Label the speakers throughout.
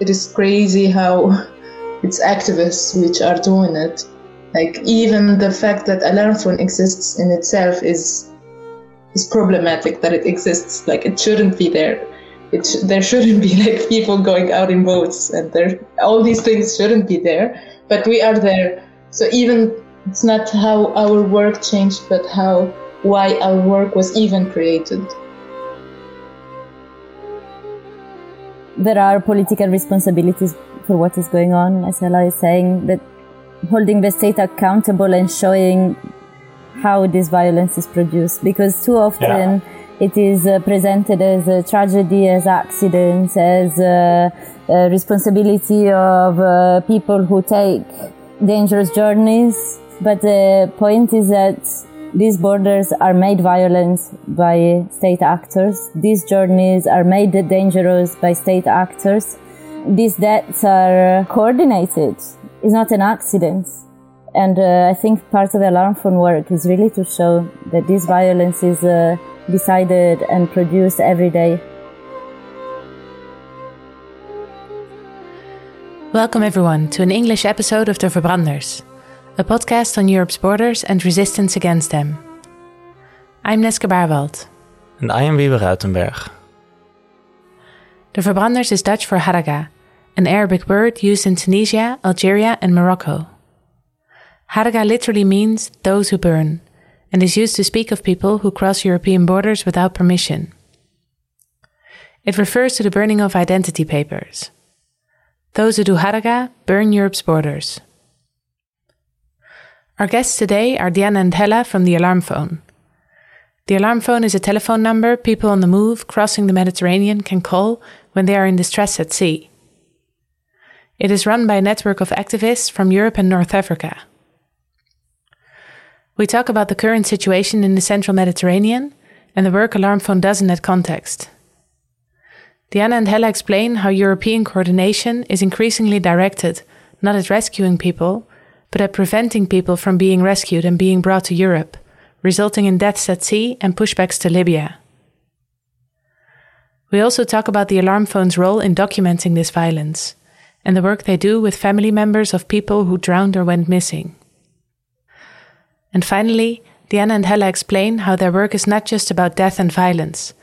Speaker 1: It is crazy how it's activists which are doing it. Like even the fact that alarm phone exists in itself is is problematic that it exists. Like it shouldn't be there. It sh- there shouldn't be like people going out in boats and there all these things shouldn't be there. But we are there. So even it's not how our work changed, but how why our work was even created.
Speaker 2: there are political responsibilities for what is going on, as Ella is saying, that holding the state accountable and showing how this violence is produced. Because too often yeah. it is uh, presented as a tragedy, as accidents, as a, a responsibility of uh, people who take dangerous journeys. But the point is that these borders are made violent by state actors. These journeys are made dangerous by state actors. These deaths are coordinated. It's not an accident. And uh, I think part of the alarm phone work is really to show that this violence is uh, decided and produced every day.
Speaker 3: Welcome everyone to an English episode of The Verbranders a podcast on Europe's borders and resistance against them. I'm Neske Baarwald.
Speaker 4: And I am Wiebe Ruitenberg.
Speaker 3: The Verbranders is Dutch for haraga, an Arabic word used in Tunisia, Algeria, and Morocco. Haraga literally means those who burn, and is used to speak of people who cross European borders without permission. It refers to the burning of identity papers. Those who do haraga burn Europe's borders. Our guests today are Deanna and Hela from the Alarm Phone. The Alarm Phone is a telephone number people on the move crossing the Mediterranean can call when they are in distress at sea. It is run by a network of activists from Europe and North Africa. We talk about the current situation in the central Mediterranean and the work Alarm Phone does in that context. Deanna and Hela explain how European coordination is increasingly directed not at rescuing people, but at preventing people from being rescued and being brought to Europe, resulting in deaths at sea and pushbacks to Libya. We also talk about the alarm phone's role in documenting this violence and the work they do with family members of people who drowned or went missing. And finally, Deanna and Hela explain how their work is not just about death and violence,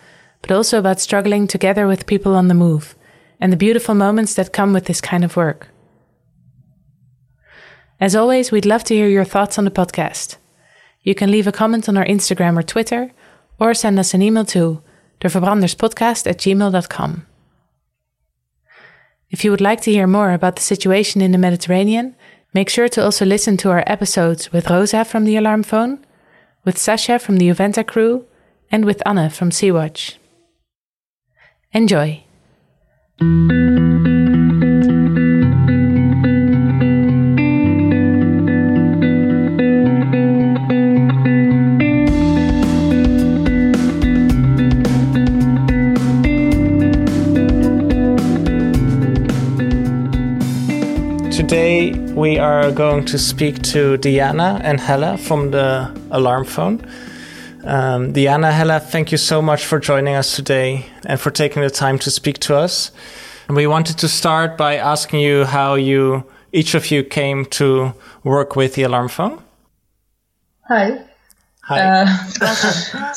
Speaker 3: but also about struggling together with people on the move and the beautiful moments that come with this kind of work. As always, we'd love to hear your thoughts on the podcast. You can leave a comment on our Instagram or Twitter, or send us an email to deverbranderspodcast at gmail.com. If you would like to hear more about the situation in the Mediterranean, make sure to also listen to our episodes with Rosa from the Alarm Phone, with Sasha from the Juventa crew, and with Anna from Sea-Watch. Enjoy!
Speaker 4: We are going to speak to Deanna and Hela from the alarm phone. Um, Deanna, Hela, thank you so much for joining us today and for taking the time to speak to us. And we wanted to start by asking you how you, each of you, came to work with the alarm phone.
Speaker 1: Hi.
Speaker 4: Hi.
Speaker 1: Uh,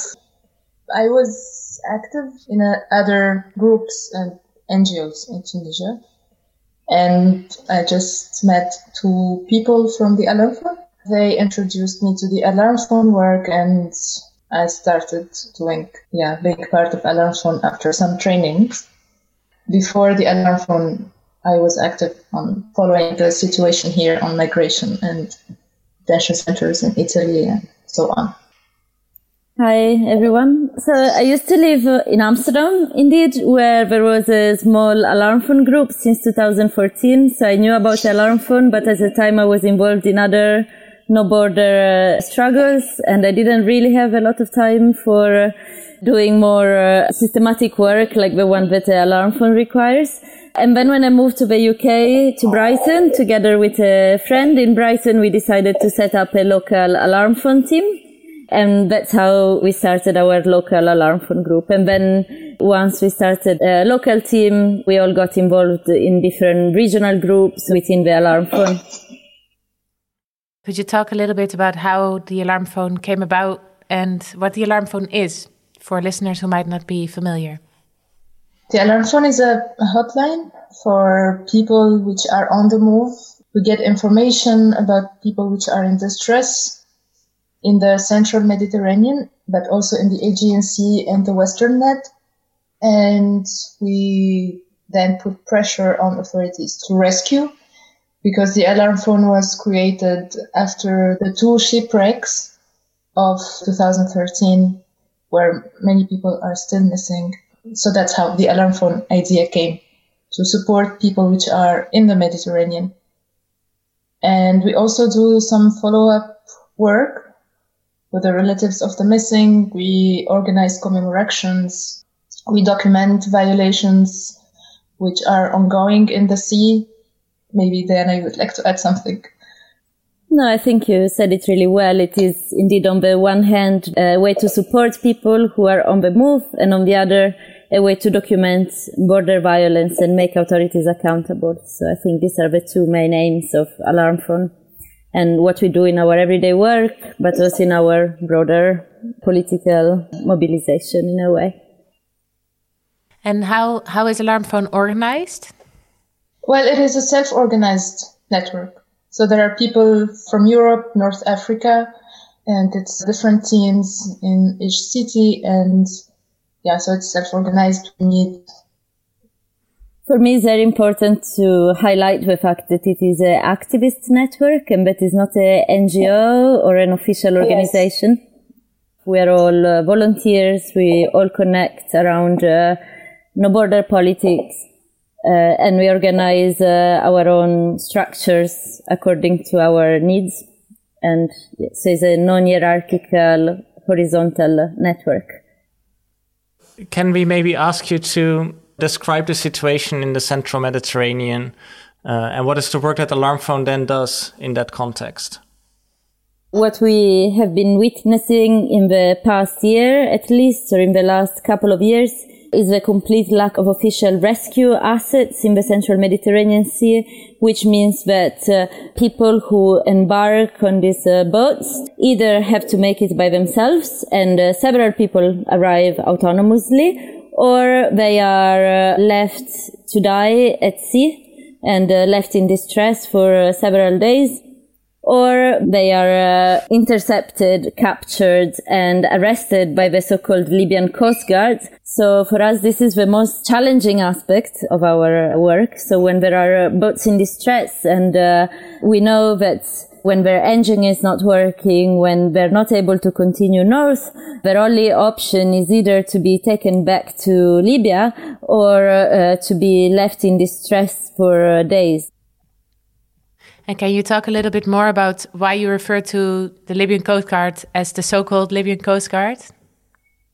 Speaker 1: I was active in uh, other groups and NGOs in Tunisia and I just met two people from the alarm phone. They introduced me to the alarm phone work and I started doing, yeah, big part of alarm phone after some trainings. Before the alarm phone, I was active on following the situation here on migration and detention centers in Italy and so on.
Speaker 2: Hi everyone. So I used to live uh, in Amsterdam, indeed, where there was a small alarm phone group since 2014. So I knew about alarm phone, but at the time I was involved in other no border uh, struggles and I didn't really have a lot of time for uh, doing more systematic work like the one that the alarm phone requires. And then when I moved to the UK, to Brighton, together with a friend in Brighton, we decided to set up a local alarm phone team And that's how we started our local alarm phone group. And then once we started a local team, we all got involved in different regional groups within the alarm phone.
Speaker 3: Could you talk a little bit about how the alarm phone came about and what the alarm phone is for listeners who might not be familiar?
Speaker 1: The alarm phone is a hotline for people which are on the move. We get information about people which are in distress in the central Mediterranean, but also in the Aegean Sea and the Western Med. And we then put pressure on authorities to rescue because the alarm phone was created after the two shipwrecks of 2013 where many people are still missing. So that's how the alarm phone idea came to support people which are in the Mediterranean. And we also do some follow up work with the relatives of the missing. We organize commemorations. We document violations which are ongoing in the sea maybe then I would like to add something.
Speaker 2: No, I think you said it really well. It is indeed on the one hand a way to support people who are on the move and on the other a way to document border violence and make authorities accountable. So I think these are the two main aims of Alarm Phone and what we do in our everyday work, but also in our broader political mobilization in a way.
Speaker 3: And how, how is Alarm Phone organized?
Speaker 1: Well, it is a self-organized network. So there are people from Europe, North Africa, and it's different teams in each city. And yeah, so it's self-organized. We need
Speaker 2: for me, it's very important to highlight the fact that it is an activist network and that it's not an NGO or an official organization. Yes. We are all uh, volunteers. We all connect around uh, no border politics uh, and we organize uh, our own structures according to our needs. And so it's a non-hierarchical horizontal network.
Speaker 4: Can we maybe ask you to describe the situation in the central Mediterranean uh, and what is the work that Alarm Phone then does in that context?
Speaker 2: What we have been witnessing in the past year, at least, or in the last couple of years, is the complete lack of official rescue assets in the central Mediterranean Sea, which means that uh, people who embark on these uh, boats either have to make it by themselves and uh, several people arrive autonomously or they are uh, left to die at sea and uh, left in distress for uh, several days or they are intercepted, captured, and arrested by the so-called Libyan Coast Guard. So for us, this is the most challenging aspect of our work. So when there are boats in distress and we know that when their engine is not working, when they're not able to continue north, their only option is either to be taken back to Libya or uh, to be left in distress for uh, days.
Speaker 3: And can you talk a little bit more about why you refer to the Libyan Coast Guard as the so-called Libyan Coast Guard?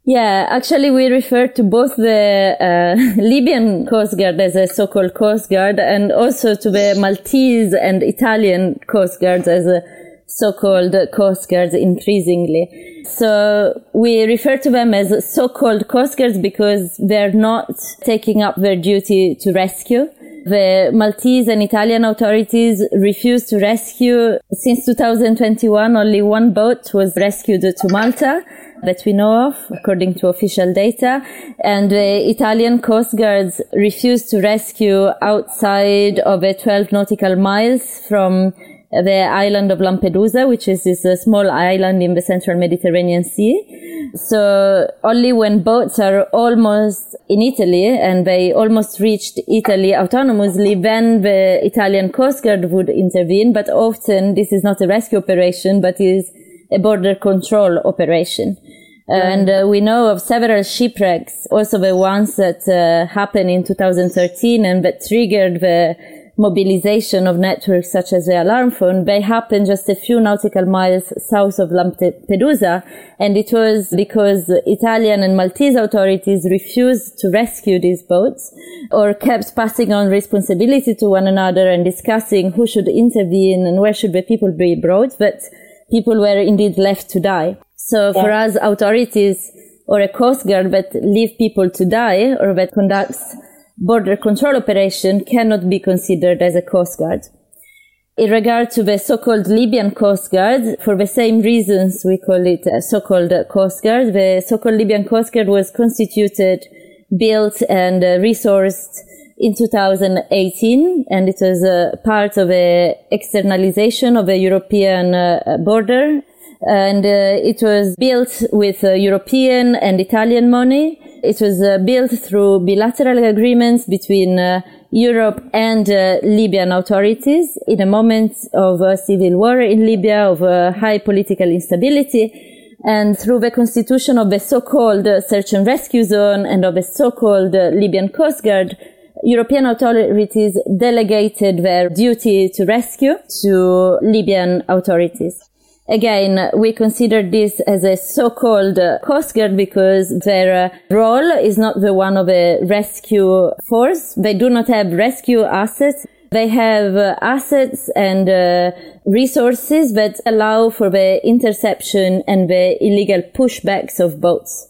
Speaker 2: Yeah, actually, we refer to both the uh, Libyan Coast Guard as a so-called Coast Guard and also to the Maltese and Italian Coast Guards as a so-called Coast Guards increasingly. So we refer to them as so-called Coast Guards because they're not taking up their duty to rescue the Maltese and Italian authorities refused to rescue. Since 2021, only one boat was rescued to Malta that we know of, according to official data. And the Italian Coast Guards refused to rescue outside of a 12 nautical miles from the island of Lampedusa, which is this uh, small island in the central Mediterranean Sea. So only when boats are almost in Italy and they almost reached Italy autonomously, then the Italian Coast Guard would intervene. But often this is not a rescue operation, but is a border control operation. And uh, we know of several shipwrecks, also the ones that uh, happened in 2013 and that triggered the mobilization of networks such as the alarm phone, they happened just a few nautical miles south of Lampedusa. And it was because Italian and Maltese authorities refused to rescue these boats or kept passing on responsibility to one another and discussing who should intervene and where should the people be brought. But people were indeed left to die. So yeah. for us, authorities or a coast guard that leave people to die or that conducts border control operation cannot be considered as a coast guard. In regard to the so-called Libyan Coast Guard, for the same reasons we call it a so-called Coast Guard, the so-called Libyan Coast Guard was constituted, built and uh, resourced in 2018 and it was a part of a externalization of a European uh, border and uh, it was built with uh, European and Italian money. It was uh, built through bilateral agreements between uh, Europe and Libyan authorities in a moment of civil war in Libya, of high political instability. And through the constitution of the so-called search and rescue zone and of the so-called Libyan Coast Guard, European authorities delegated their duty to rescue to Libyan authorities. Again, we consider this as a so-called Coast Guard because their uh, role is not the one of a rescue force. They do not have rescue assets. They have uh, assets and uh, resources that allow for the interception and the illegal pushbacks of boats.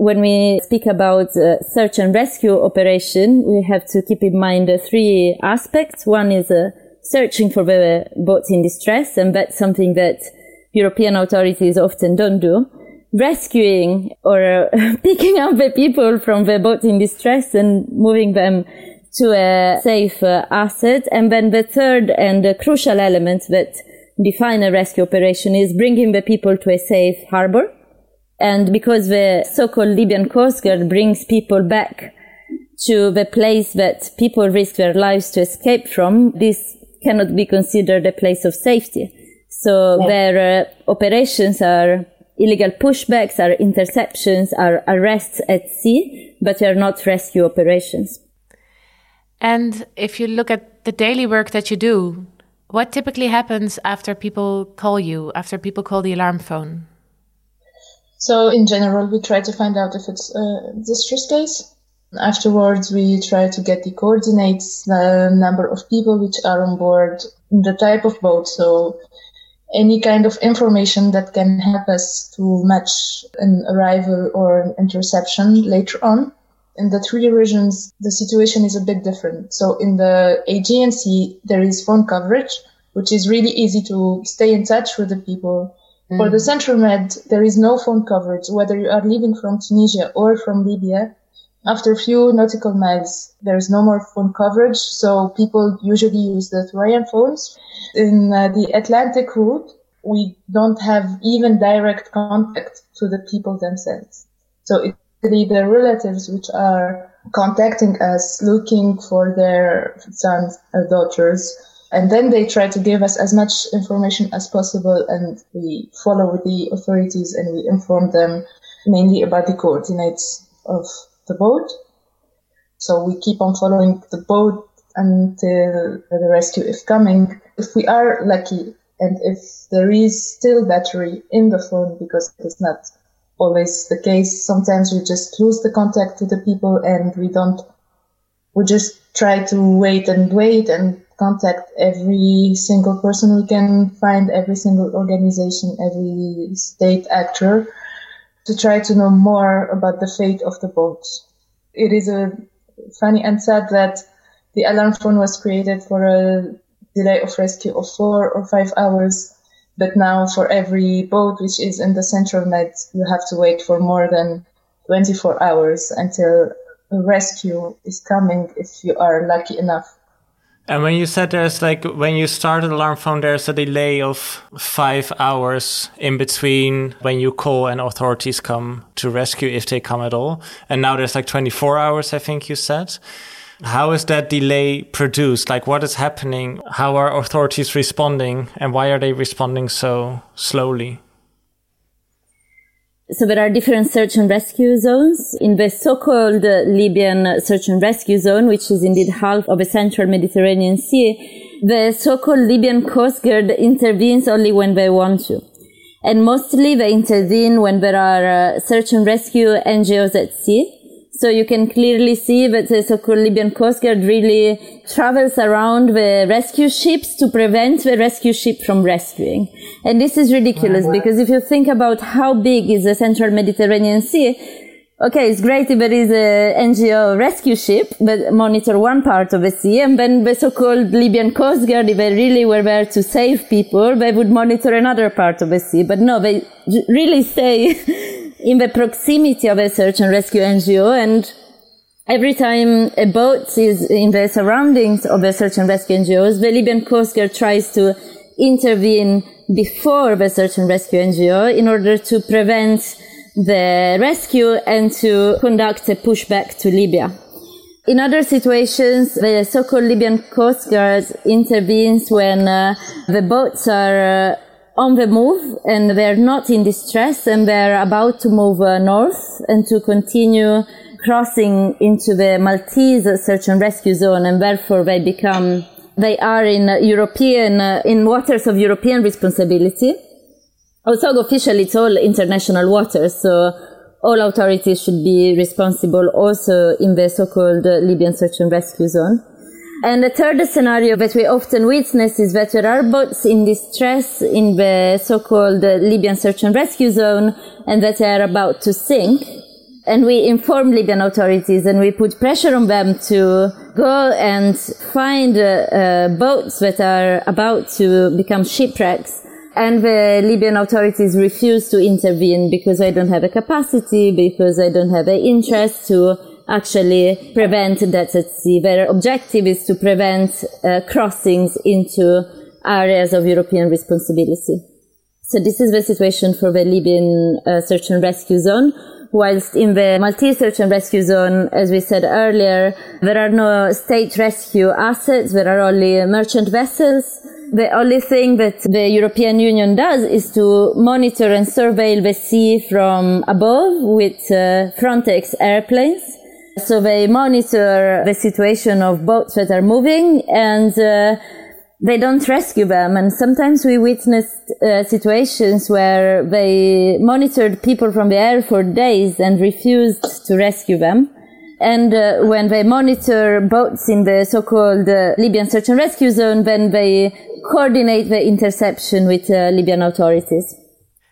Speaker 2: When we speak about uh, search and rescue operation, we have to keep in mind three aspects. One is uh, searching for the boats in distress, and that's something that European authorities often don't do, rescuing or picking up the people from the boat in distress and moving them to a safe uh, asset. And then the third and crucial element that define a rescue operation is bringing the people to a safe harbor. And because the so-called Libyan Coast Guard brings people back to the place that people risk their lives to escape from, this cannot be considered a place of safety. So yeah. their uh, operations are illegal pushbacks, are interceptions, are arrests at sea, but they are not rescue operations.
Speaker 3: And if you look at the daily work that you do, what typically happens after people call you, after people call the alarm phone?
Speaker 1: So, in general, we try to find out if it's uh, a distress case. Afterwards, we try to get the coordinates, the number of people which are on board, the type of boat. So, any kind of information that can help us to match an arrival or an interception later on. In the three regions, the situation is a bit different. So in the Aegean Sea, there is phone coverage, which is really easy to stay in touch with the people. Mm. For the Central Med, there is no phone coverage, whether you are leaving from Tunisia or from Libya. After a few nautical miles, there is no more phone coverage, so people usually use the Thuraya phones. In uh, the Atlantic route, we don't have even direct contact to the people themselves. So it's really the relatives which are contacting us, looking for their sons or daughters, and then they try to give us as much information as possible, and we follow with the authorities and we inform them mainly about the coordinates of the boat. So we keep on following the boat until the rescue is coming. If we are lucky and if there is still battery in the phone, because it's not always the case, sometimes we just lose the contact to the people and we don't, we just try to wait and wait and contact every single person we can find, every single organization, every state actor to try to know more about the fate of the boats. It is a funny and sad that the alarm phone was created for a delay of rescue of four or five hours. But now for every boat which is in the central Med, you have to wait for more than 24 hours until a rescue is coming if you are lucky enough.
Speaker 4: And when you said there's like when you start an alarm phone, there's a delay of five hours in between when you call and authorities come to rescue if they come at all. And now there's like 24 hours, I think you said. How is that delay produced? Like what is happening? How are authorities responding and why are they responding so slowly?
Speaker 2: So there are different search and rescue zones. In the so-called Libyan search and rescue zone, which is indeed half of the central Mediterranean Sea, the so-called Libyan Coast Guard intervenes only when they want to. And mostly they intervene when there are uh, search and rescue NGOs at sea. So you can clearly see that the so-called Libyan Coast Guard really travels around the rescue ships to prevent the rescue ship from rescuing. And this is ridiculous uh-huh. because if you think about how big is the central Mediterranean Sea, okay, it's great if there is a NGO rescue ship, that monitor one part of the sea, and then the so-called Libyan Coast Guard, if they really were there to save people, they would monitor another part of the sea. But no, they really stay in the proximity of a search and rescue NGO, and every time a boat is in the surroundings of a search and rescue NGOs, the Libyan Coast Guard tries to intervene before the search and rescue NGO in order to prevent the rescue and to conduct a pushback to Libya. In other situations, the so-called Libyan Coast Guard intervenes when uh, the boats are uh, on the move and they're not in distress and they're about to move uh, north and to continue crossing into the Maltese search and rescue zone and therefore they become, they are in European, uh, in waters of European responsibility. Although officially it's all international waters, so all authorities should be responsible also in the so-called Libyan search and rescue zone. And the third scenario that we often witness is that there are boats in distress in the so-called Libyan search and rescue zone and that they are about to sink. And we inform Libyan authorities and we put pressure on them to go and find uh, uh, boats that are about to become shipwrecks and the Libyan authorities refuse to intervene because they don't have a capacity, because they don't have an interest to actually prevent that at sea. Their objective is to prevent uh, crossings into areas of European responsibility. So this is the situation for the Libyan uh, search and rescue zone. Whilst in the Maltese search and rescue zone, as we said earlier, there are no state rescue assets. There are only merchant vessels. The only thing that the European Union does is to monitor and surveil the sea from above with uh, Frontex airplanes. So they monitor the situation of boats that are moving and uh, they don't rescue them. And sometimes we witnessed uh, situations where they monitored people from the air for days and refused to rescue them. And uh, when they monitor boats in the so-called uh, Libyan search and rescue zone, then they coordinate the interception with uh, Libyan authorities.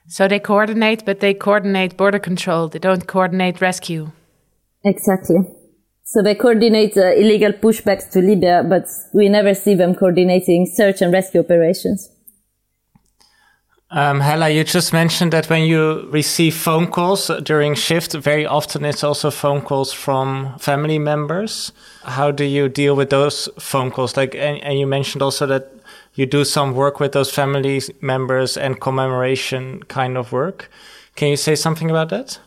Speaker 3: So they coordinate, but they coordinate border control. They don't coordinate rescue.
Speaker 2: Exactly. So they coordinate uh, illegal pushbacks to Libya, but we never see them coordinating search and rescue operations.
Speaker 4: Um, Hela, you just mentioned that when you receive phone calls during shift, very often it's also phone calls from family members. How do you deal with those phone calls? Like, and, and you mentioned also that you do some work with those family members and commemoration kind of work. Can you say something about that?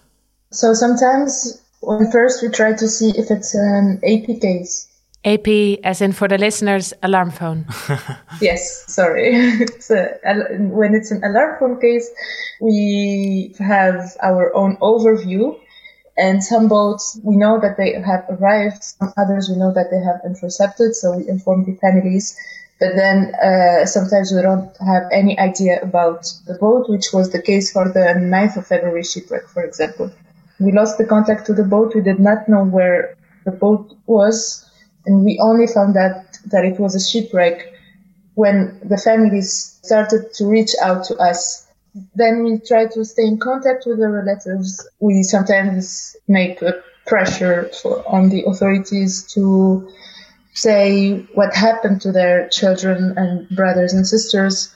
Speaker 1: So sometimes, when first we try to see if it's an AP case.
Speaker 3: AP, as in for the listeners, alarm phone.
Speaker 1: yes, sorry. so, when it's an alarm phone case, we have our own overview. And some boats, we know that they have arrived. Some others, we know that they have intercepted. So we inform the families but then uh, sometimes we don't have any idea about the boat, which was the case for the 9th of February shipwreck, for example. We lost the contact to the boat. We did not know where the boat was, and we only found out that it was a shipwreck when the families started to reach out to us. Then we try to stay in contact with the relatives. We sometimes make a pressure for, on the authorities to say what happened to their children and brothers and sisters.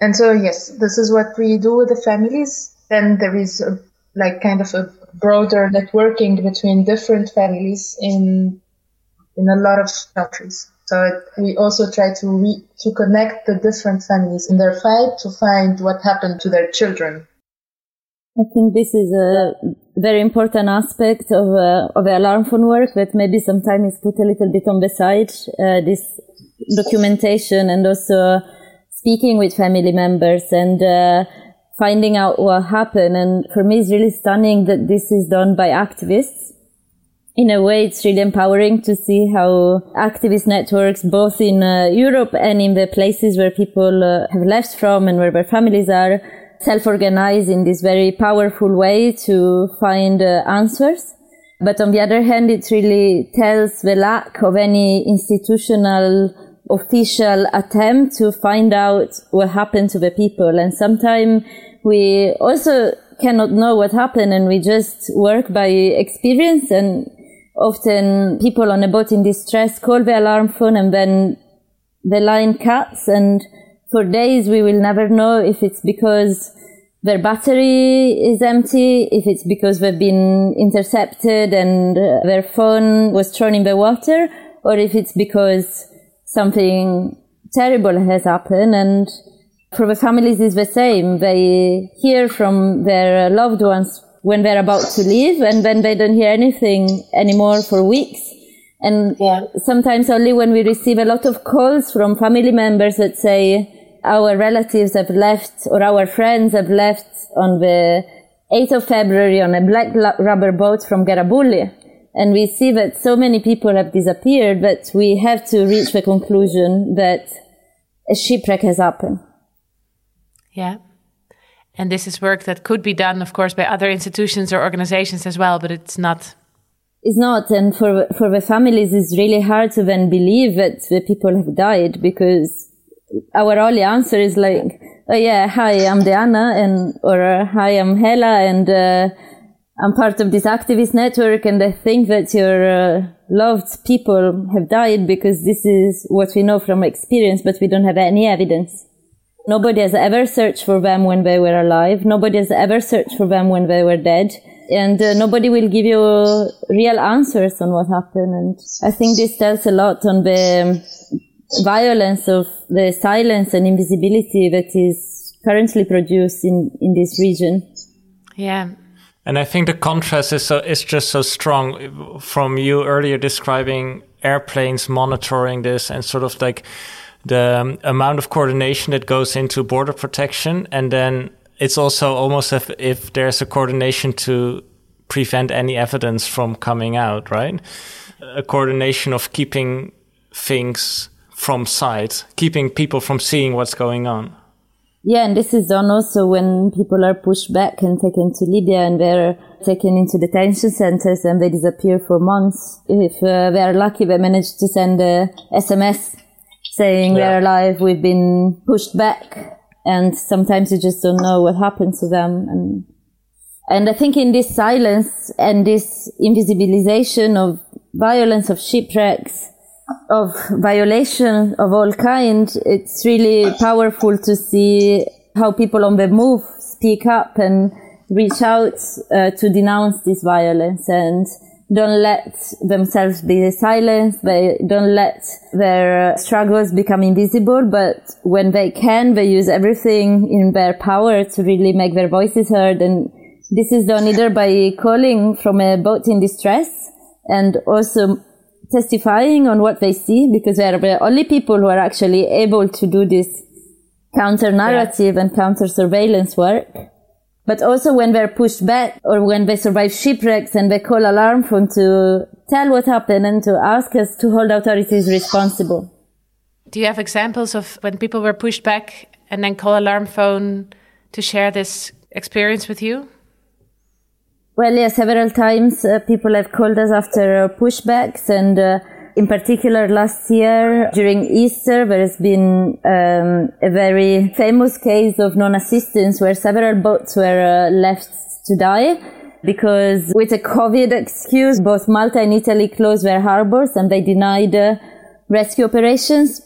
Speaker 1: And so, yes, this is what we do with the families. Then there is a, like kind of a broader networking between different families in in a lot of countries. So it, we also try to re, to connect the different families in their fight to find what happened to their children.
Speaker 2: I think this is a very important aspect of uh, of alarm phone work that maybe sometimes is put a little bit on the side. Uh, this documentation and also speaking with family members and uh, finding out what happened. And for me, it's really stunning that this is done by activists. In a way, it's really empowering to see how activist networks, both in uh, Europe and in the places where people uh, have left from and where their families are, self-organize in this very powerful way to find uh, answers. But on the other hand, it really tells the lack of any institutional official attempt to find out what happened to the people. And sometimes we also cannot know what happened and we just work by experience and often people on a boat in distress call the alarm phone and then the line cuts and for days we will never know if it's because their battery is empty, if it's because they've been intercepted and their phone was thrown in the water, or if it's because something terrible has happened. And for the families, it's the same. They hear from their loved ones when they're about to leave, and then they don't hear anything anymore for weeks. And yeah. sometimes only when we receive a lot of calls from family members that say, our relatives have left or our friends have left on the 8th of February on a black rubber boat from Garabulli. And we see that so many people have disappeared that we have to reach the conclusion that a shipwreck has happened.
Speaker 3: Yeah. And this is work that could be done, of course, by other institutions or organizations as well, but it's not.
Speaker 2: It's not. And for, for the families, it's really hard to then believe that the people have died because our only answer is like, oh yeah, hi, I'm Deanna, and or hi, I'm Hela, and uh, I'm part of this activist network, and I think that your uh, loved people have died because this is what we know from experience, but we don't have any evidence. Nobody has ever searched for them when they were alive. Nobody has ever searched for them when they were dead. And uh, nobody will give you real answers on what happened. And I think this tells a lot on the violence of the silence and invisibility that is currently produced in, in this region.
Speaker 3: Yeah.
Speaker 4: And I think the contrast is so is just so strong from you earlier describing airplanes monitoring this and sort of like the um, amount of coordination that goes into border protection and then it's also almost as if there's a coordination to prevent any evidence from coming out, right? A coordination of keeping things from sight, keeping people from seeing what's going on.
Speaker 2: Yeah, and this is done also when people are pushed back and taken to Libya and they're taken into detention centers and they disappear for months. If uh, they are lucky, they manage to send a SMS saying yeah. they're alive, we've been pushed back. And sometimes you just don't know what happened to them. And, and I think in this silence and this invisibilization of violence of shipwrecks, of violation of all kind, it's really powerful to see how people on the move speak up and reach out uh, to denounce this violence and don't let themselves be silenced. They don't let their struggles become invisible, but when they can, they use everything in their power to really make their voices heard. And this is done either by calling from a boat in distress and also testifying on what they see because they are the only people who are actually able to do this counter narrative yeah. and counter surveillance work. But also when they're pushed back or when they survive shipwrecks and they call alarm phone to tell what happened and to ask us to hold authorities responsible.
Speaker 3: Do you have examples of when people were pushed back and then call alarm phone to share this experience with you?
Speaker 2: Well, yeah, several times uh, people have called us after uh, pushbacks, and uh, in particular last year during Easter, there has been um, a very famous case of non-assistance where several boats were uh, left to die because with a COVID excuse, both Malta and Italy closed their harbors and they denied uh, rescue operations.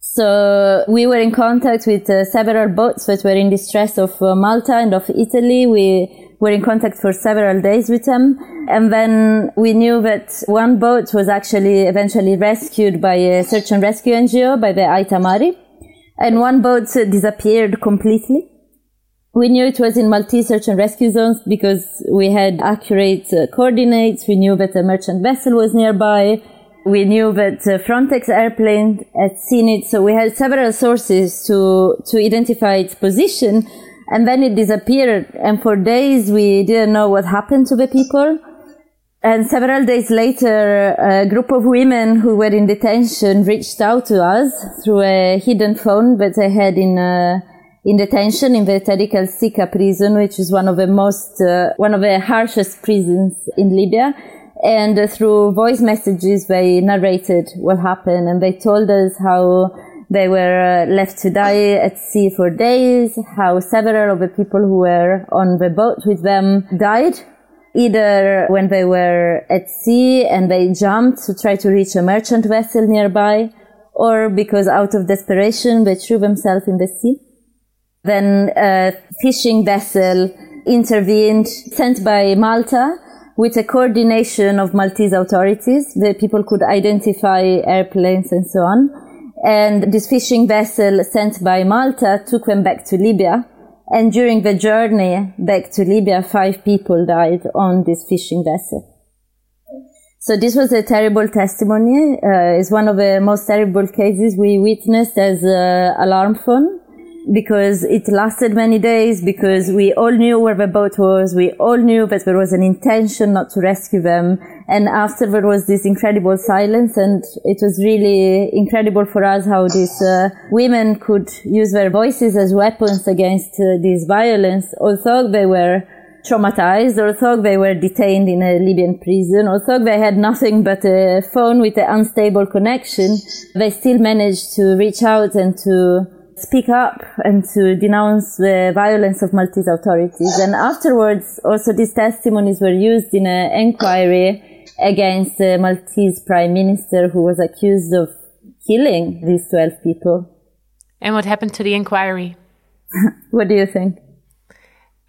Speaker 2: So we were in contact with uh, several boats that were in distress of Malta and of Italy. We were in contact for several days with them. And then we knew that one boat was actually eventually rescued by a search and rescue NGO, by the Aita Mari. And one boat disappeared completely. We knew it was in Maltese search and rescue zones because we had accurate uh, coordinates. We knew that a merchant vessel was nearby. We knew that Frontex airplane had seen it. So we had several sources to, to identify its position and then it disappeared. And for days we didn't know what happened to the people. And several days later, a group of women who were in detention reached out to us through a hidden phone that they had in uh, in detention in the Tariq al-Sika prison, which is one of the most, uh, one of the harshest prisons in Libya. And uh, through voice messages, they narrated what happened and they told us how they were uh, left to die at sea for days, how several of the people who were on the boat with them died, either when they were at sea and they jumped to try to reach a merchant vessel nearby, or because out of desperation they threw themselves in the sea. Then a fishing vessel intervened, sent by Malta, with a coordination of Maltese authorities. The people could identify airplanes and so on. And this fishing vessel sent by Malta took them back to Libya. And during the journey back to Libya, five people died on this fishing vessel. So this was a terrible testimony. Uh, it's one of the most terrible cases we witnessed as alarm phone because it lasted many days, because we all knew where the boat was, we all knew that there was an intention not to rescue them, and after there was this incredible silence, and it was really incredible for us how these uh, women could use their voices as weapons against uh, this violence, although they were traumatized, although they were detained in a Libyan prison, although they had nothing but a phone with an unstable connection, they still managed to reach out and to speak up and to denounce the violence of Maltese authorities. And afterwards, also these testimonies were used in an inquiry against the Maltese prime minister who was accused of killing these 12 people.
Speaker 3: And what happened to the inquiry?
Speaker 2: what do you think?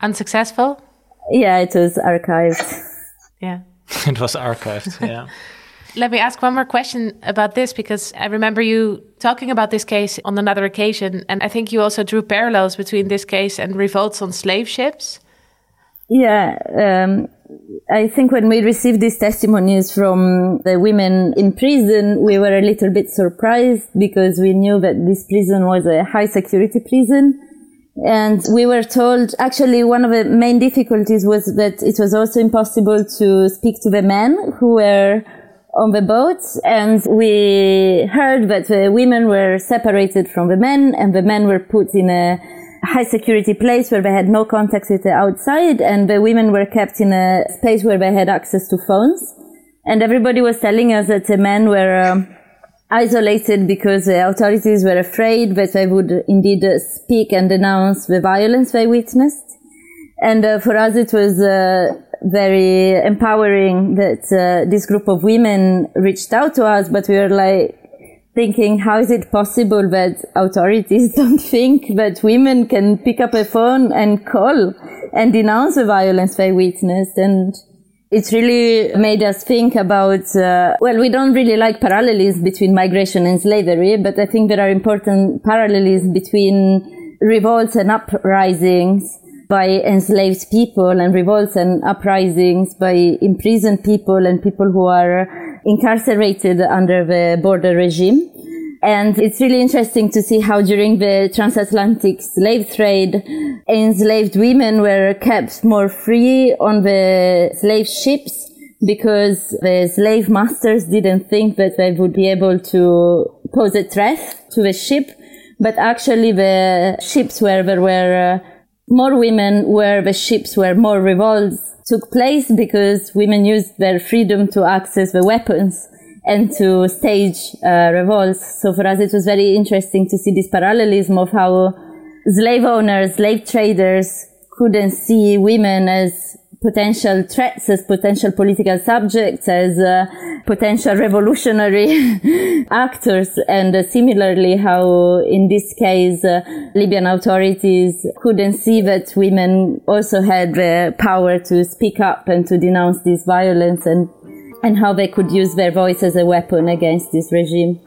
Speaker 3: Unsuccessful?
Speaker 2: Yeah, it was archived.
Speaker 3: Yeah.
Speaker 4: it was archived, yeah.
Speaker 3: Let me ask one more question about this because I remember you talking about this case on another occasion. And I think you also drew parallels between this case and revolts on slave ships.
Speaker 2: Yeah. Um, I think when we received these testimonies from the women in prison, we were a little bit surprised because we knew that this prison was a high security prison. And we were told, actually, one of the main difficulties was that it was also impossible to speak to the men who were on the boat and we heard that the women were separated from the men and the men were put in a high security place where they had no contact with the outside and the women were kept in a space where they had access to phones. And everybody was telling us that the men were um, isolated because the authorities were afraid that they would indeed uh, speak and denounce the violence they witnessed. And uh, for us, it was uh, very empowering that uh, this group of women reached out to us, but we were like thinking, how is it possible that authorities don't think that women can pick up a phone and call and denounce the violence they witnessed? And it's really made us think about, uh, well, we don't really like parallels between migration and slavery, but I think there are important parallels between revolts and uprisings by enslaved people and revolts and uprisings by imprisoned people and people who are incarcerated under the border regime. And it's really interesting to see how during the transatlantic slave trade, enslaved women were kept more free on the slave ships because the slave masters didn't think that they would be able to pose a threat to the ship. But actually the ships where there were uh, more women where the ships were more revolts took place because women used their freedom to access the weapons and to stage uh, revolts. So for us, it was very interesting to see this parallelism of how slave owners, slave traders couldn't see women as potential threats, as potential political subjects, as uh, potential revolutionary actors. And uh, similarly, how in this case, uh, Libyan authorities couldn't see that women also had the power to speak up and to denounce this violence and, and how they could use their voice as a weapon against this regime.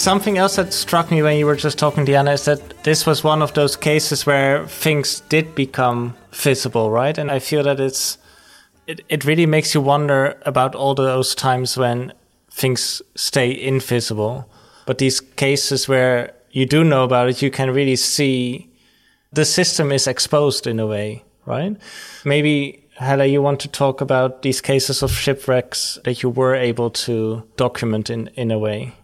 Speaker 4: Something else that struck me when you were just talking, Deanna, is that this was one of those cases where things did become visible, right? And I feel that it's it, it really makes you wonder about all those times when things stay invisible. But these cases where you do know about it, you can really see the system is exposed in a way, right? Maybe Hela, you want to talk about these cases of shipwrecks that you were able to document in, in a way.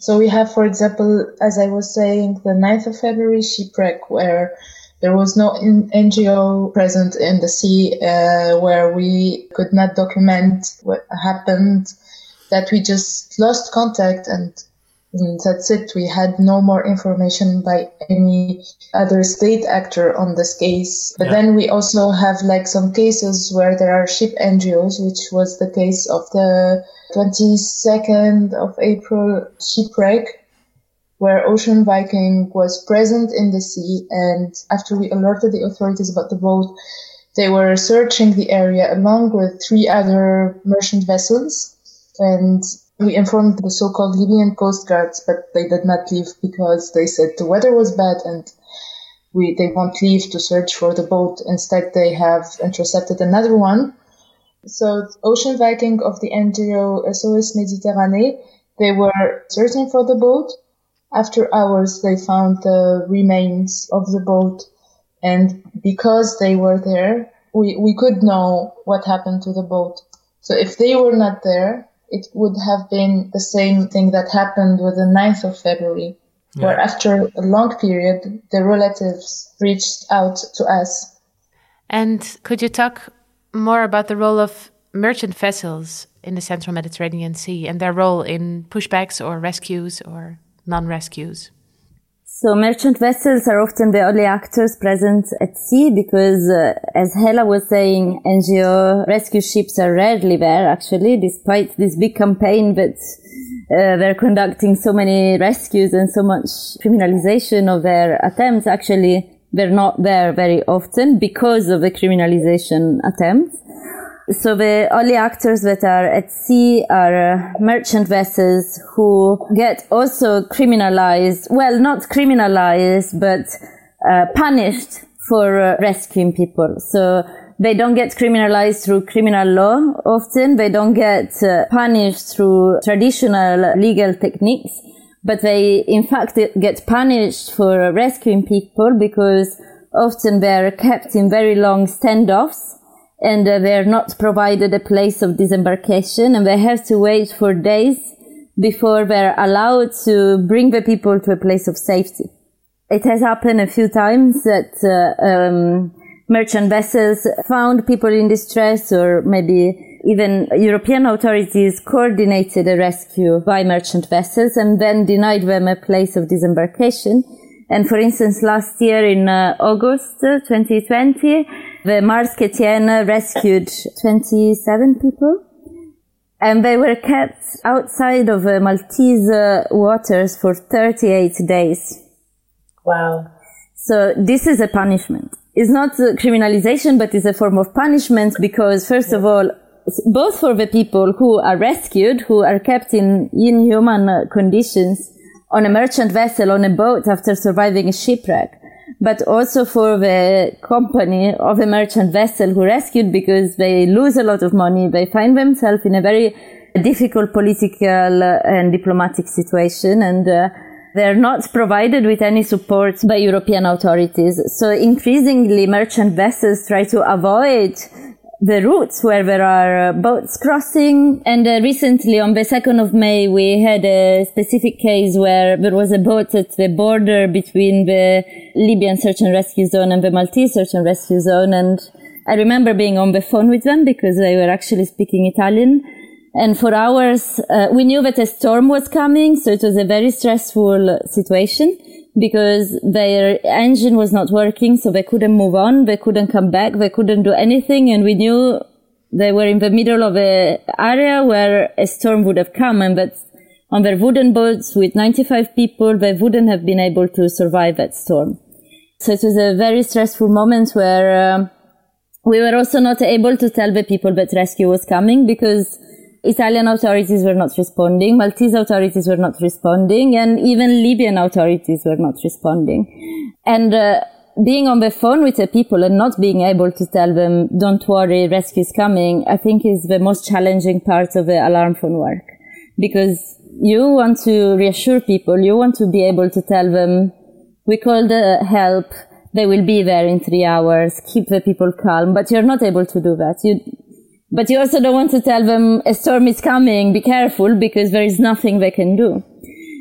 Speaker 1: So we have, for example, as I was saying, the 9th of February shipwreck where there was no NGO present in the sea, uh, where we could not document what happened, that we just lost contact and and that's it. We had no more information by any other state actor on this case. But
Speaker 4: Yeah.
Speaker 1: then we also have like some cases where there are ship NGOs, which was the case of the 22nd of April shipwreck, where Ocean Viking was present in the sea. And after we alerted the authorities about the boat, they were searching the area along with three other merchant vessels. And we informed the so-called Libyan coast guards, but they did not leave because they said the weather was bad and we, they won't leave to search for the boat. Instead, they have intercepted another one. So Ocean Viking of the NGO SOS Méditerranée, they were searching for the boat. After hours, they found the remains of the boat. And because they were there, we, we could know what happened to the boat. So if they were not there, it would have been the same thing that happened with the 9th of February, where after a long period, the relatives reached out to us
Speaker 3: And could you talk more about the role of merchant vessels in the central Mediterranean Sea and their role in pushbacks or rescues or non rescues?
Speaker 2: So merchant vessels are often the only actors present at sea because, uh, as Hela was saying, NGO rescue ships are rarely there actually, despite this big campaign that uh, they're conducting so many rescues and so much criminalization of their attempts. Actually, they're not there very often because of the criminalization attempts. So the only actors that are at sea are uh, merchant vessels who get also criminalized, well, not criminalized, but uh, punished for uh, rescuing people. So they don't get criminalized through criminal law often. They don't get uh, punished through traditional legal techniques, but they in fact get punished for rescuing people because often they're kept in very long standoffs and uh, they're not provided a place of disembarkation and they have to wait for days before they're allowed to bring the people to a place of safety. It has happened a few times that uh, um, merchant vessels found people in distress or maybe even European authorities coordinated a rescue by merchant vessels and then denied them a place of disembarkation. And for instance, last year in uh, August uh, 2020, the Maersk Etienne rescued 27 people. And they were kept outside of uh, Maltese uh, waters for 38 days.
Speaker 3: Wow.
Speaker 2: So this is a punishment. It's not criminalization, but it's a form of punishment because first of all, both for the people who are rescued, who are kept in inhuman uh, conditions on a merchant vessel, on a boat after surviving a shipwreck, but also for the company of a merchant vessel who rescued because they lose a lot of money. They find themselves in a very difficult political uh, and diplomatic situation and uh, they're not provided with any support by European authorities. So increasingly merchant vessels try to avoid the routes where there are uh, boats crossing. And uh, recently on the 2nd of May, we had a specific case where there was a boat at the border between the Libyan search and rescue zone and the Maltese search and rescue zone. And I remember being on the phone with them because they were actually speaking Italian. And for hours, uh, we knew that a storm was coming. So it was a very stressful situation because their engine was not working. So they couldn't move on. They couldn't come back. They couldn't do anything. And we knew they were in the middle of a area where a storm would have come. And that on their wooden boats with 95 people, they wouldn't have been able to survive that storm. So it was a very stressful moment where um, we were also not able to tell the people that rescue was coming because Italian authorities were not responding, Maltese authorities were not responding, and even Libyan authorities were not responding. And uh, being on the phone with the people and not being able to tell them, don't worry, rescue is coming, I think is the most challenging part of the alarm phone work. Because you want to reassure people, you want to be able to tell them, we called the help, they will be there in three hours, keep the people calm, but you're not able to do that. You, but you also don't want to tell them a storm is coming, be careful, because there is nothing they can do.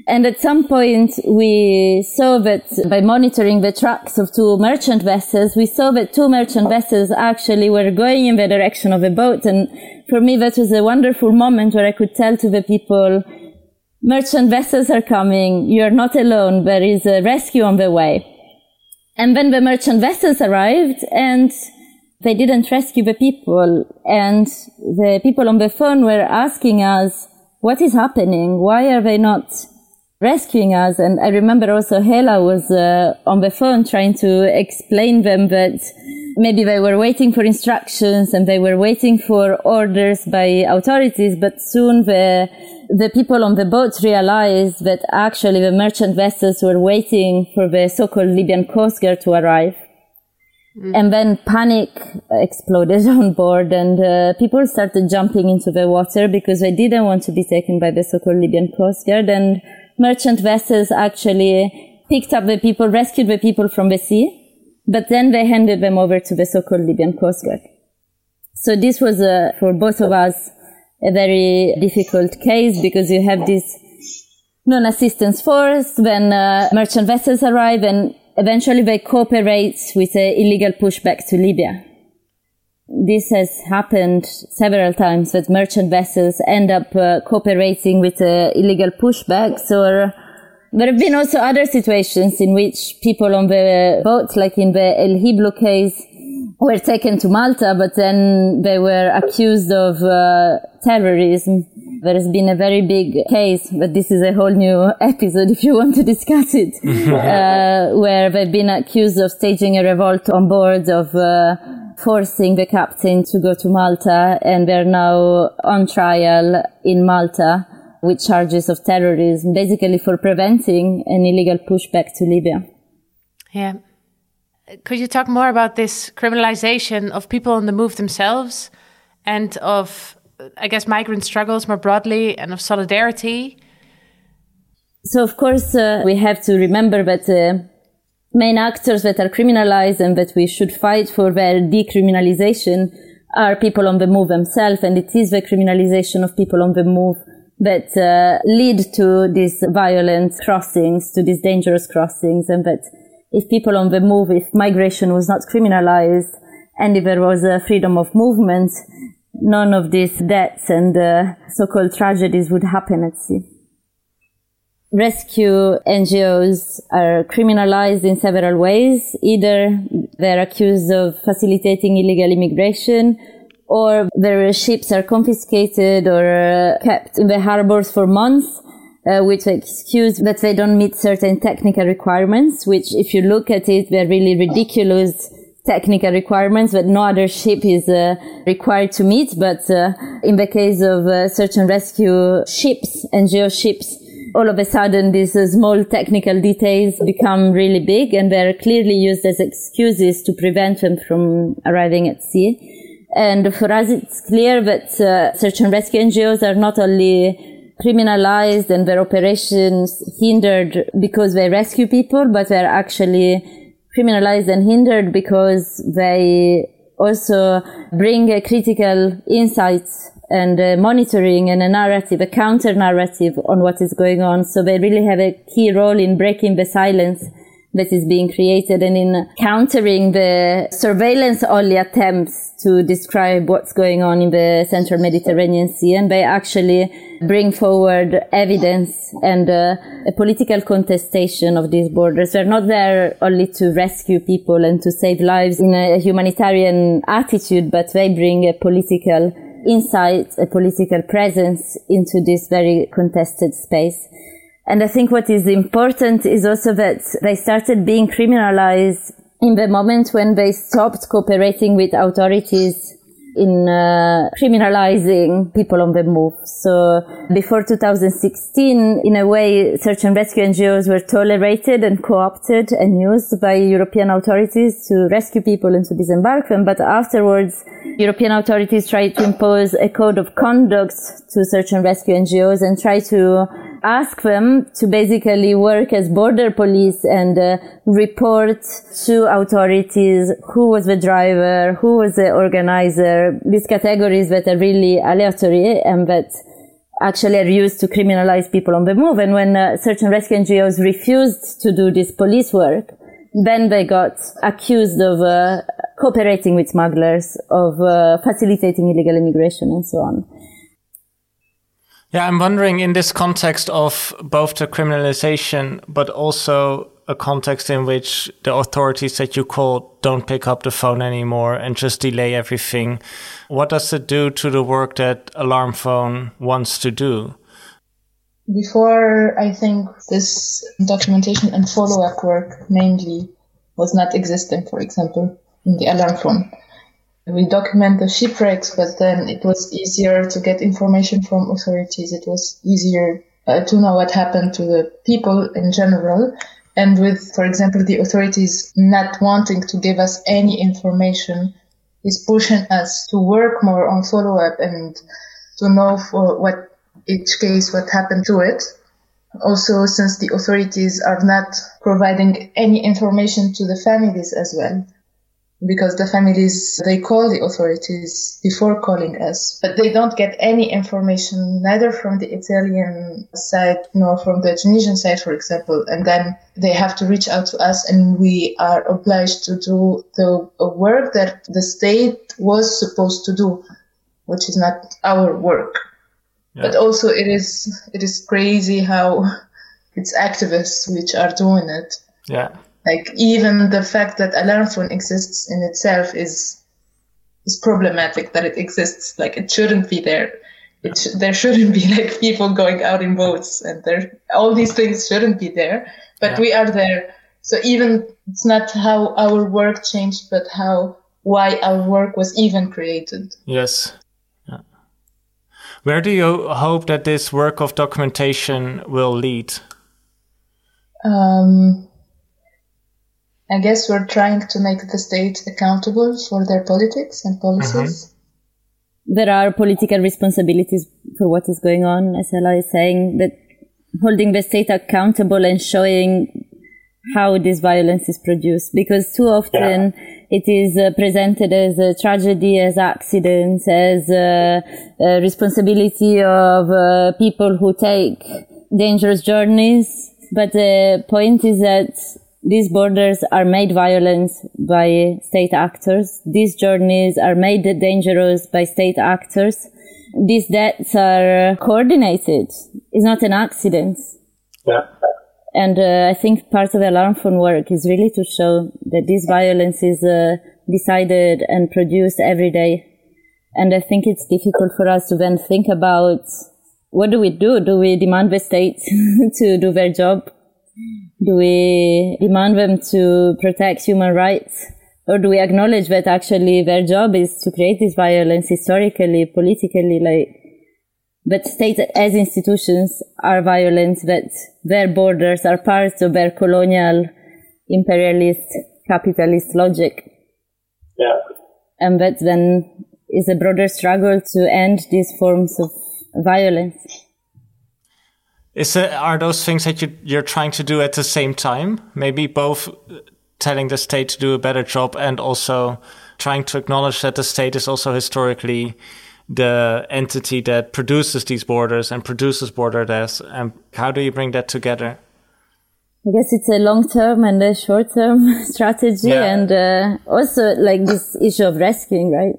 Speaker 2: And at some point, we saw that by monitoring the tracks of two merchant vessels, we saw that two merchant vessels actually were going in the direction of a boat. And for me, that was a wonderful moment where I could tell to the people, merchant vessels are coming. You're not alone. There is a rescue on the way. And then the merchant vessels arrived and they didn't rescue the people. And the people on the phone were asking us, what is happening? Why are they not rescuing us? And I remember also Hela was uh, on the phone trying to explain them that maybe they were waiting for instructions and they were waiting for orders by authorities, but soon the the people on the boat realized that actually the merchant vessels were waiting for the so-called Libyan Coast Guard to arrive. And then panic exploded on board and uh, people started jumping into the water because they didn't want to be taken by the so-called Libyan Coast Guard and merchant vessels actually picked up the people, rescued the people from the sea, but then they handed them over to the so-called Libyan Coast Guard. So this was uh, for both of us a very difficult case because you have this non-assistance force when uh, merchant vessels arrive and eventually they cooperate with the illegal pushback to Libya. This has happened several times that merchant vessels end up uh, cooperating with the illegal pushbacks or there have been also other situations in which people on the boat, like in the El Hiblu case, were taken to Malta, but then they were accused of uh, terrorism. There has been a very big case, but this is a whole new episode if you want to discuss it, uh, where they've been accused of staging a revolt on board, of uh, forcing the captain to go to Malta, and they're now on trial in Malta with charges of terrorism, basically for preventing an illegal pushback to Libya.
Speaker 3: Yeah. Could you talk more about this criminalization of people on the move themselves and of, I guess, migrant struggles more broadly and of solidarity?
Speaker 2: So, of course, uh, we have to remember that the main actors that are criminalized and that we should fight for their decriminalization are people on the move themselves. And it is the criminalization of people on the move that uh, lead to these violent crossings, to these dangerous crossings, and that if people on the move, if migration was not criminalized, and if there was a freedom of movement, none of these deaths and uh, so-called tragedies would happen at sea. rescue NGOs are criminalized in several ways. Either they're accused of facilitating illegal immigration or their ships are confiscated or uh, kept in the harbors for months. Uh, which excuse that they don't meet certain technical requirements, which if you look at it, they're really ridiculous technical requirements that no other ship is uh, required to meet. But uh, in the case of uh, search and rescue ships, and NGO ships, all of a sudden these uh, small technical details become really big and they're clearly used as excuses to prevent them from arriving at sea. And for us, it's clear that uh, search and rescue NGOs are not only criminalized and their operations hindered because they rescue people, but they're actually criminalized and hindered because they also bring a critical insights and monitoring and a narrative, a counter narrative on what is going on. So they really have a key role in breaking the silence that is being created and in countering the surveillance only attempts to describe what's going on in the central Mediterranean Sea. And they actually bring forward evidence and uh, a political contestation of these borders. They're not there only to rescue people and to save lives in a humanitarian attitude, but they bring a political insight, a political presence into this very contested space. And I think what is important is also that they started being criminalized in the moment when they stopped cooperating with authorities in uh, criminalizing people on the move. So before 2016, in a way, search and rescue NGOs were tolerated and co-opted and used by European authorities to rescue people and to disembark them. But afterwards, European authorities tried to impose a code of conduct to search and rescue NGOs and try to ask them to basically work as border police and uh, report to authorities who was the driver, who was the organizer, these categories that are really aleatory and that actually are used to criminalize people on the move. And when uh, rescue NGOs refused to do this police work, then they got accused of uh, cooperating with smugglers, of uh, facilitating illegal immigration and so on.
Speaker 4: Yeah, I'm wondering in this context of both the criminalization, but also a context in which the authorities that you call don't pick up the phone anymore and just delay everything. What does it do to the work that Alarm Phone wants to do?
Speaker 1: Before, I think this documentation and follow up work mainly was not existing, for example, in the Alarm Phone we document the shipwrecks, but then it was easier to get information from authorities. It was easier uh, to know what happened to the people in general. And with, for example, the authorities not wanting to give us any information is pushing us to work more on follow up and to know for what each case, what happened to it. Also, since the authorities are not providing any information to the families as well because the families they call the authorities before calling us but they don't get any information neither from the italian side nor from the tunisian side for example and then they have to reach out to us and we are obliged to do the work that the state was supposed to do which is not our work. Yeah. but also it is it is crazy how it's activists which are doing it.
Speaker 4: Yeah
Speaker 1: like even the fact that alarm phone exists in itself is is problematic that it exists. Like it shouldn't be there. It sh- there shouldn't be like people going out in boats and there all these things shouldn't be there. But yeah. we are there. So even it's not how our work changed, but how why our work was even created.
Speaker 4: Yes. Yeah. Where do you hope that this work of documentation will lead?
Speaker 1: Um, I guess we're trying to make the state accountable for their politics and policies.
Speaker 2: Mm-hmm. There are political responsibilities for what is going on, as Hela is saying, that holding the state accountable and showing how this violence is produced because too often yeah. it is uh, presented as a tragedy, as accidents, as a, uh, a responsibility of uh, people who take dangerous journeys. But the point is that these borders are made violent by state actors. These journeys are made dangerous by state actors. These deaths are coordinated. It's not an accident.
Speaker 4: Yeah.
Speaker 2: And uh, I think part of the alarm phone work is really to show that this violence is uh, decided and produced every day. And I think it's difficult for us to then think about what do we do? Do we demand the state to do their job? Do we demand them to protect human rights? Or do we acknowledge that actually their job is to create this violence historically, politically, like, but states as institutions are violent, that their borders are part of their colonial, imperialist, capitalist logic.
Speaker 4: Yeah.
Speaker 2: And that then is a broader struggle to end these forms of violence.
Speaker 4: Is it, are those things that you, you're trying to do at the same time? Maybe both telling the state to do a better job and also trying to acknowledge that the state is also historically the entity that produces these borders and produces border deaths. And how do you bring that together?
Speaker 2: I guess it's a long term and a short term strategy,
Speaker 4: Yeah.
Speaker 2: and uh, also like this issue of rescuing, right?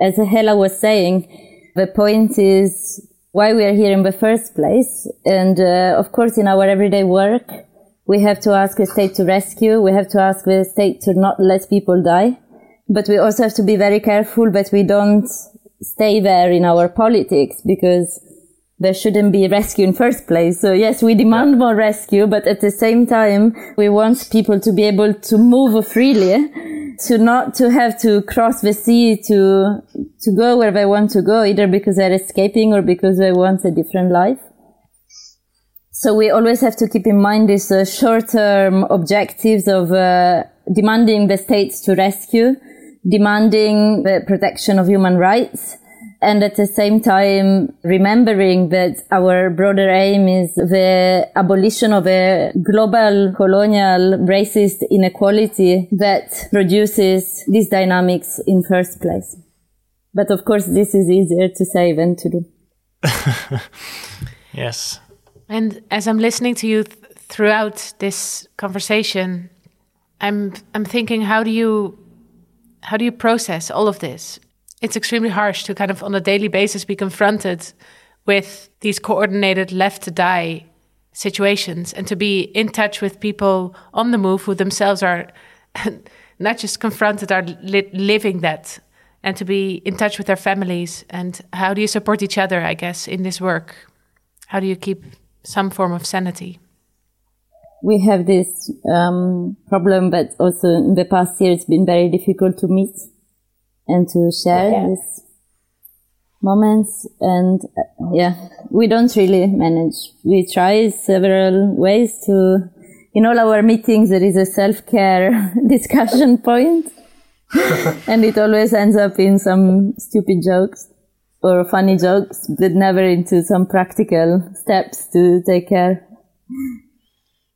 Speaker 2: As Hela was saying, the point is why we are here in the first place. And uh, of course, in our everyday work, we have to ask the state to rescue. We have to ask the state to not let people die. But we also have to be very careful that we don't stay there in our politics because there shouldn't be rescue in first place. So yes, we demand more rescue, but at the same time, we want people to be able to move freely, to not to have to cross the sea to, to go where they want to go, either because they're escaping or because they want a different life. So we always have to keep in mind these uh, short-term objectives of uh, demanding the states to rescue, demanding the protection of human rights, and at the same time remembering that our broader aim is the abolition of a global colonial racist inequality that produces these dynamics in first place. But of course, this is easier to say than to do.
Speaker 4: Yes.
Speaker 3: And as I'm listening to you th- throughout this conversation, I'm I'm thinking how do you how do you process all of this? It's extremely harsh to kind of on a daily basis be confronted with these coordinated left to die situations and to be in touch with people on the move who themselves are not just confronted are li- living that and to be in touch with their families. And how do you support each other i guess in this work? How do you keep some form of sanity?
Speaker 2: We have this um, problem, but also in the past year it's been very difficult to meet and to share these moments. And uh, yeah, we don't really manage. We try several ways to, in all our meetings, there is a self-care discussion point. point, and it always ends up in some stupid jokes or funny jokes, but never into some practical steps to take care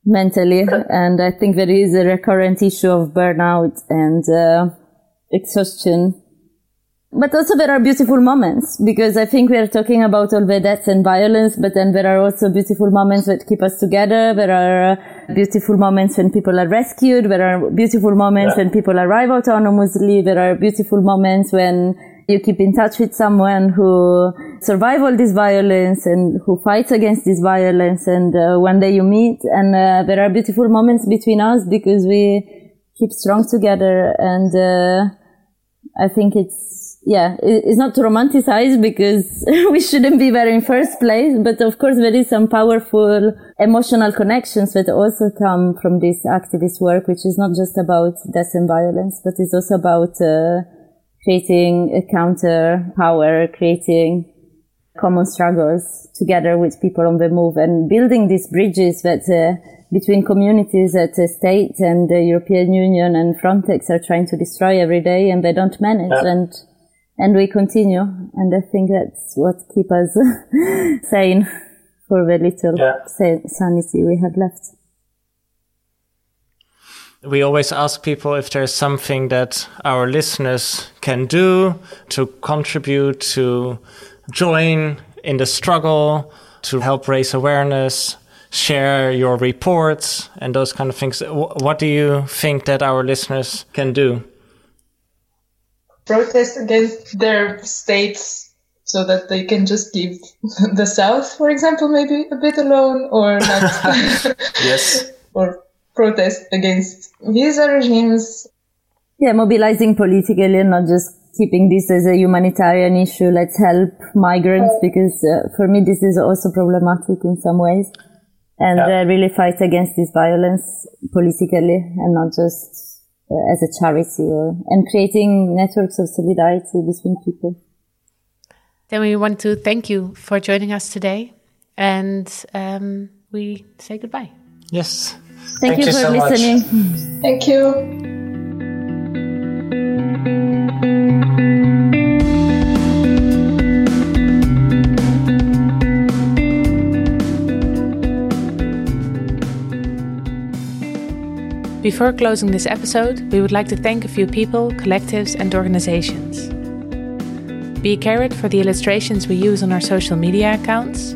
Speaker 2: mentally. And I think there is a recurrent issue of burnout and uh, exhaustion. But also there are beautiful moments because I think we are talking about all the deaths and violence, but then there are also beautiful moments that keep us together. There are beautiful moments when people are rescued. There are beautiful moments when people arrive autonomously. There are beautiful moments when you keep in touch with someone who survive all this violence and who fights against this violence and uh, one day you meet and uh, there are beautiful moments between us because we keep strong together and uh, I think it's yeah it's not to romanticize because we shouldn't be there in first place but of course there is some powerful emotional connections that also come from this activist work which is not just about death and violence but it's also about uh, creating a counter power, creating common struggles together with people on the move and building these bridges that uh, between communities that the state and the European Union and Frontex are trying to destroy every day and they don't manage and and we continue and I think that's what keeps us sane for the little
Speaker 4: Yeah.
Speaker 2: sanity we have left.
Speaker 4: We always ask people if there's something that our listeners can do to contribute, to join in the struggle, to help raise awareness, share your reports, and those kind of things. What do you think that our listeners can do?
Speaker 1: Protest against their state's so that they can just leave the South, for example, maybe a bit alone or not,
Speaker 4: Yes.
Speaker 1: or protest against visa regimes.
Speaker 2: Yeah, mobilizing politically and not just keeping this as a humanitarian issue. Let's help migrants because uh, for me this is also problematic in some ways. And
Speaker 4: Yeah.
Speaker 2: uh, really fight against this violence politically and not just uh, as a charity or, and creating networks of solidarity between people.
Speaker 3: Then we want to thank you for joining us today, and um, we say goodbye.
Speaker 4: Yes.
Speaker 2: Thank, you, for
Speaker 4: so much.
Speaker 2: listening.
Speaker 1: Thank you.
Speaker 3: Before closing this episode, we would like to thank a few people, collectives, and organizations. B. Carrot for the illustrations we use on our social media accounts.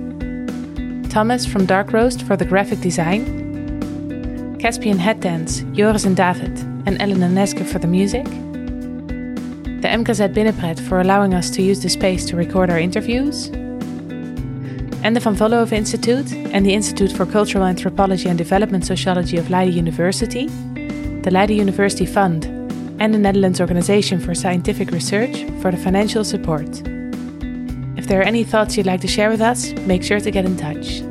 Speaker 3: Thomas from Dark Roast for the graphic design. Caspian Hat Dance, Joris and David, and Allen and Neske for the music. The MKZ Binnenpret for allowing us to use the space to record our interviews. And the Van Vollenhoven Institute and the Institute for Cultural Anthropology and Development Sociology of Leiden University, the Leiden University Fund, and the Netherlands Organization for Scientific Research for the financial support. If there are any thoughts you'd like to share with us, make sure to get in touch.